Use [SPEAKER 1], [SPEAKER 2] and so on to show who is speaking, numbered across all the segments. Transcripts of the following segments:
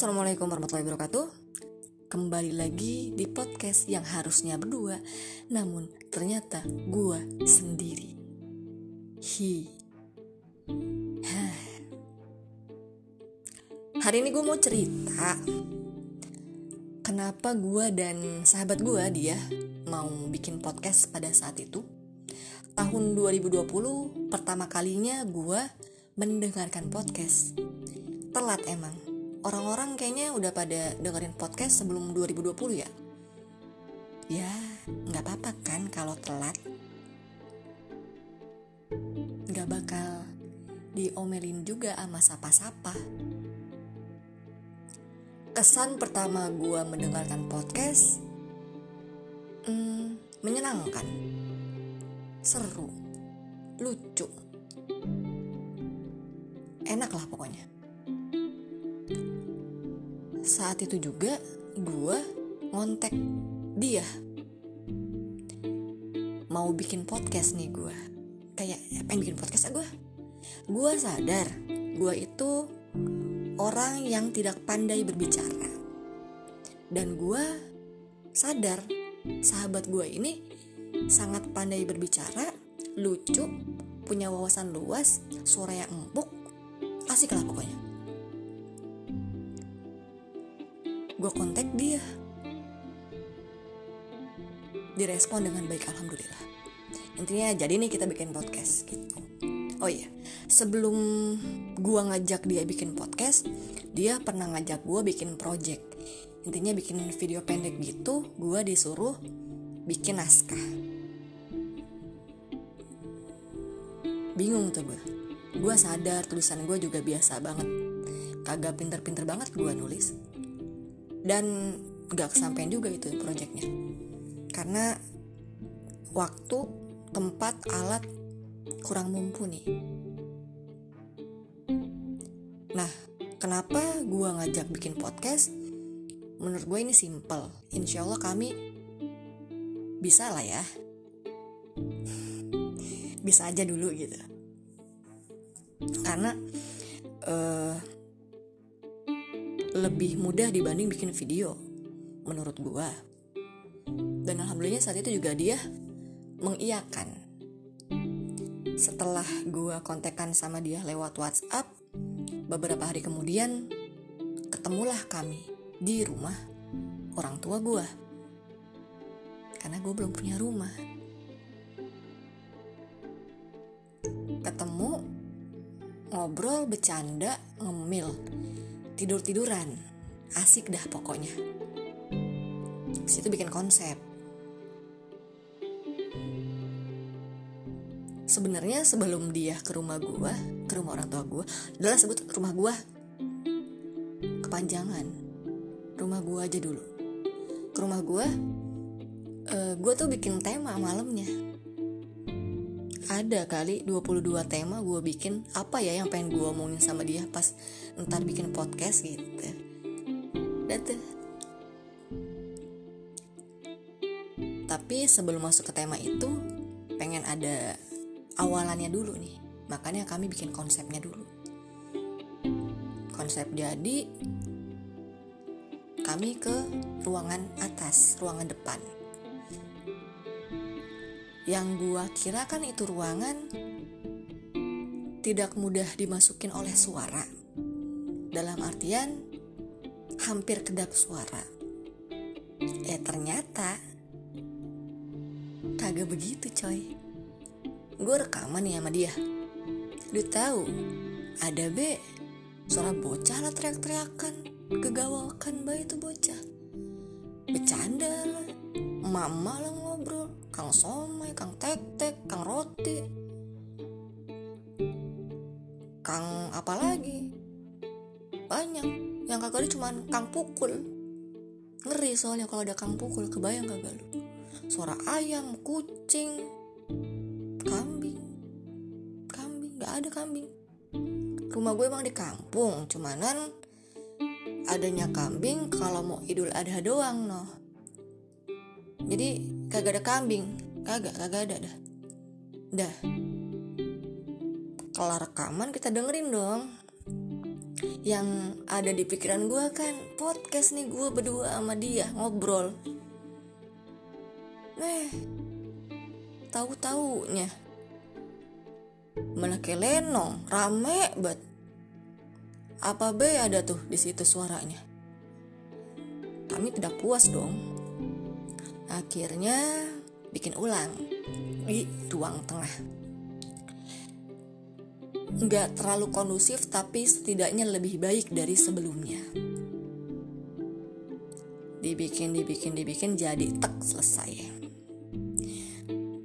[SPEAKER 1] assalamualaikum warahmatullahi wabarakatuh. Kembali lagi di podcast yang harusnya berdua, namun ternyata gua sendiri. Hi. Hari ini gue mau cerita kenapa gua dan sahabat gua dia mau bikin podcast pada saat itu. Tahun 2020 pertama kalinya gua mendengarkan podcast. Telat emang orang-orang kayaknya udah pada dengerin podcast sebelum 2020 ya. Ya, nggak apa-apa kan kalau telat. Nggak bakal diomelin juga sama sapa-sapa. Kesan pertama gue mendengarkan podcast, hmm, menyenangkan, seru, lucu, enak lah pokoknya saat itu juga gue ngontek dia. Mau bikin podcast nih gue kayak apa yang bikin podcast ah gue gue sadar gue itu orang yang tidak pandai berbicara. Dan gue sadar sahabat gue ini sangat pandai berbicara lucu punya wawasan luas suara yang empuk asik lah pokoknya gue kontak dia. Direspon dengan baik alhamdulillah. Intinya jadi nih kita bikin podcast gitu. Oh iya sebelum gue ngajak dia bikin podcast dia pernah ngajak gue bikin project. Intinya bikin video pendek gitu gue disuruh bikin naskah. Bingung tuh gue gue sadar tulisan gue juga biasa banget. Kagak pinter-pinter banget gue nulis dan gak kesampaian juga itu proyeknya karena waktu tempat alat kurang mumpuni. Nah kenapa gue ngajak bikin podcast? Menurut gue ini simple. Insya Allah kami bisa lah ya. Bisa aja dulu gitu. Karena uh, lebih mudah dibanding bikin video menurut gua. Dan alhamdulillah saat itu juga dia mengiyakan. Setelah gua kontekan sama dia lewat WhatsApp beberapa hari kemudian ketemulah kami di rumah orang tua gua. Karena gue belum punya rumah. Ketemu ngobrol bercanda ngemil tidur-tiduran. Asik dah pokoknya. Situ bikin konsep. Sebenarnya sebelum dia ke rumah gua ke rumah orang tua gua adalah sebut rumah gua. Kepanjangan. Rumah gua aja dulu. Ke rumah gua uh, gua tuh bikin tema malamnya ada kali 22 tema gue bikin. Apa ya yang pengen gue omongin sama dia pas ntar bikin podcast gitu? Tapi sebelum masuk ke tema itu pengen ada awalannya dulu nih. Makanya kami bikin konsepnya dulu. Konsep jadi kami ke ruangan atas ruangan depan yang gua kira kan itu ruangan tidak mudah dimasukin oleh suara. Dalam artian hampir kedap suara. Eh ternyata kagak begitu coy. Gue rekaman nih sama dia. Lu tahu ada B suara bocah lah teriak-teriakan kegawalkan bayi itu bocah bercanda lah mama lah kang somai kang tek-tek kang roti kang apa lagi? Banyak. Yang kagak ada cuman kang pukul. Ngeri soalnya kalau ada kang pukul kebayang kagak lu? Suara ayam kucing kambing. Kambing nggak ada kambing. Rumah gue emang di kampung cumanan adanya kambing kalau mau idul adha doang noh. Jadi kagak ada kambing. Kagak kagak ada dah. Dah. Kelar rekaman kita dengerin dong. Yang ada di pikiran gue kan podcast nih gue berdua sama dia ngobrol. Eh tahu taunya malah kayak lenong rame banget. Apa be ada tuh di situ suaranya? Kami tidak puas dong akhirnya bikin ulang di ruang tengah. Nggak terlalu kondusif tapi setidaknya lebih baik dari sebelumnya. Dibikin dibikin dibikin jadi tek selesai.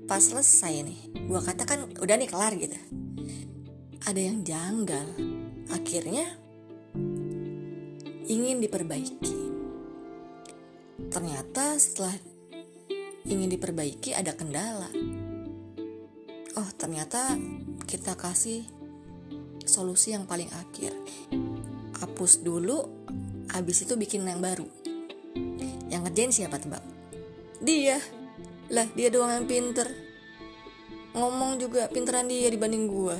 [SPEAKER 1] Pas selesai nih gue katakan udah nih kelar gitu. Ada yang janggal. Akhirnya ingin diperbaiki. Ternyata setelah ingin diperbaiki ada kendala. Oh ternyata kita kasih solusi yang paling akhir. Hapus dulu habis itu bikin yang baru. Yang ngerjain siapa tebak dia. Lah dia doang yang pinter. Ngomong juga pinteran dia dibanding gue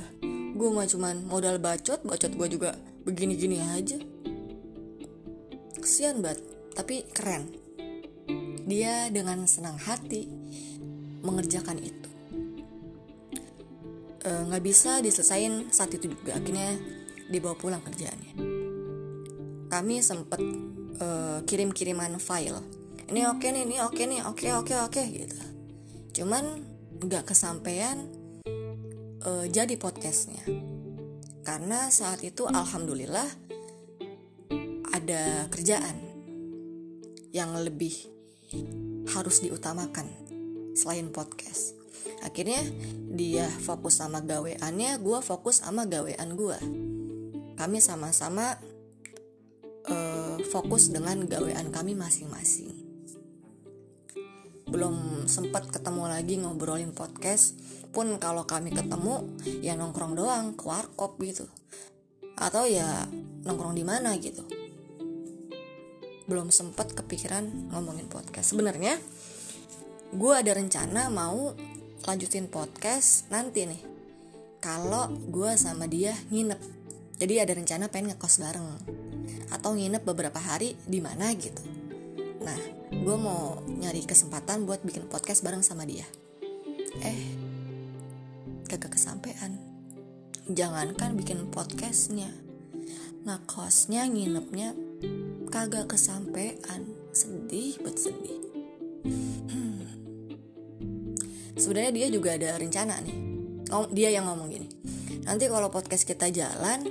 [SPEAKER 1] gue mah cuman modal bacot bacot gue juga begini-gini aja. Kesian banget tapi keren dia dengan senang hati mengerjakan itu. E, nggak e, bisa diselesain saat itu juga. Akhirnya dibawa pulang kerjaannya. Kami sempet e, kirim-kiriman file. Ini oke okay nih ini oke okay nih oke okay, oke okay, oke okay, gitu. Cuman nggak kesampaian uh, jadi podcastnya. Karena saat itu alhamdulillah ada kerjaan yang lebih harus diutamakan selain podcast. Akhirnya dia fokus sama gaweannya gue fokus sama gawean gue kami sama-sama uh, fokus dengan gawean kami masing-masing. Belum sempat ketemu lagi ngobrolin podcast pun kalau kami ketemu ya nongkrong doang ke warkop gitu. Atau ya nongkrong di mana gitu belum sempat kepikiran ngomongin podcast. Sebenarnya gue ada rencana mau lanjutin podcast nanti nih. Kalau gue sama dia nginep. Jadi ada rencana pengen ngekos bareng. Atau nginep beberapa hari di mana gitu. Nah gue mau nyari kesempatan buat bikin podcast bareng sama dia. Eh kagak kesampean. Jangankan bikin podcastnya. Ngekosnya nginepnya kagak kesampean sedih bet sedih hmm. sebenarnya dia juga ada rencana nih oh, dia yang ngomong gini nanti kalau podcast kita jalan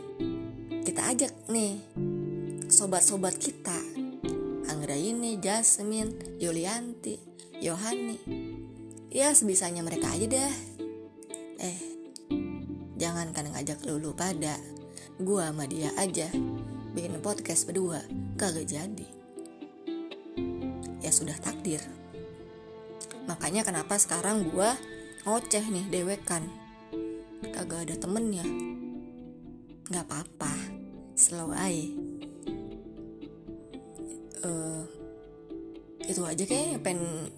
[SPEAKER 1] kita ajak nih sobat-sobat kita Anggraini, Jasmine, Yulianti, Yohani. Ya sebisanya mereka aja dah. Eh, jangan kan ngajak lulu pada. Gua sama dia aja. Bikin podcast berdua, kagak jadi. Ya sudah takdir. Makanya kenapa sekarang gua ngoceh nih dewekan. Kagak ada temennya. Gak apa-apa, slow aja uh, itu aja kayaknya pengen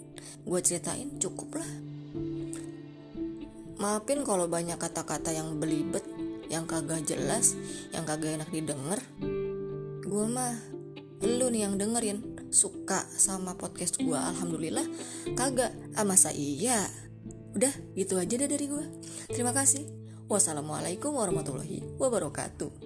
[SPEAKER 1] gue ceritain cukup lah maafin kalau banyak kata-kata yang belibet yang kagak jelas yang kagak enak didengar gue mah lu nih yang dengerin. Suka sama podcast gue alhamdulillah. Kagak ah masa iya? Udah gitu aja deh dari gue terima kasih. Wassalamualaikum warahmatullahi wabarakatuh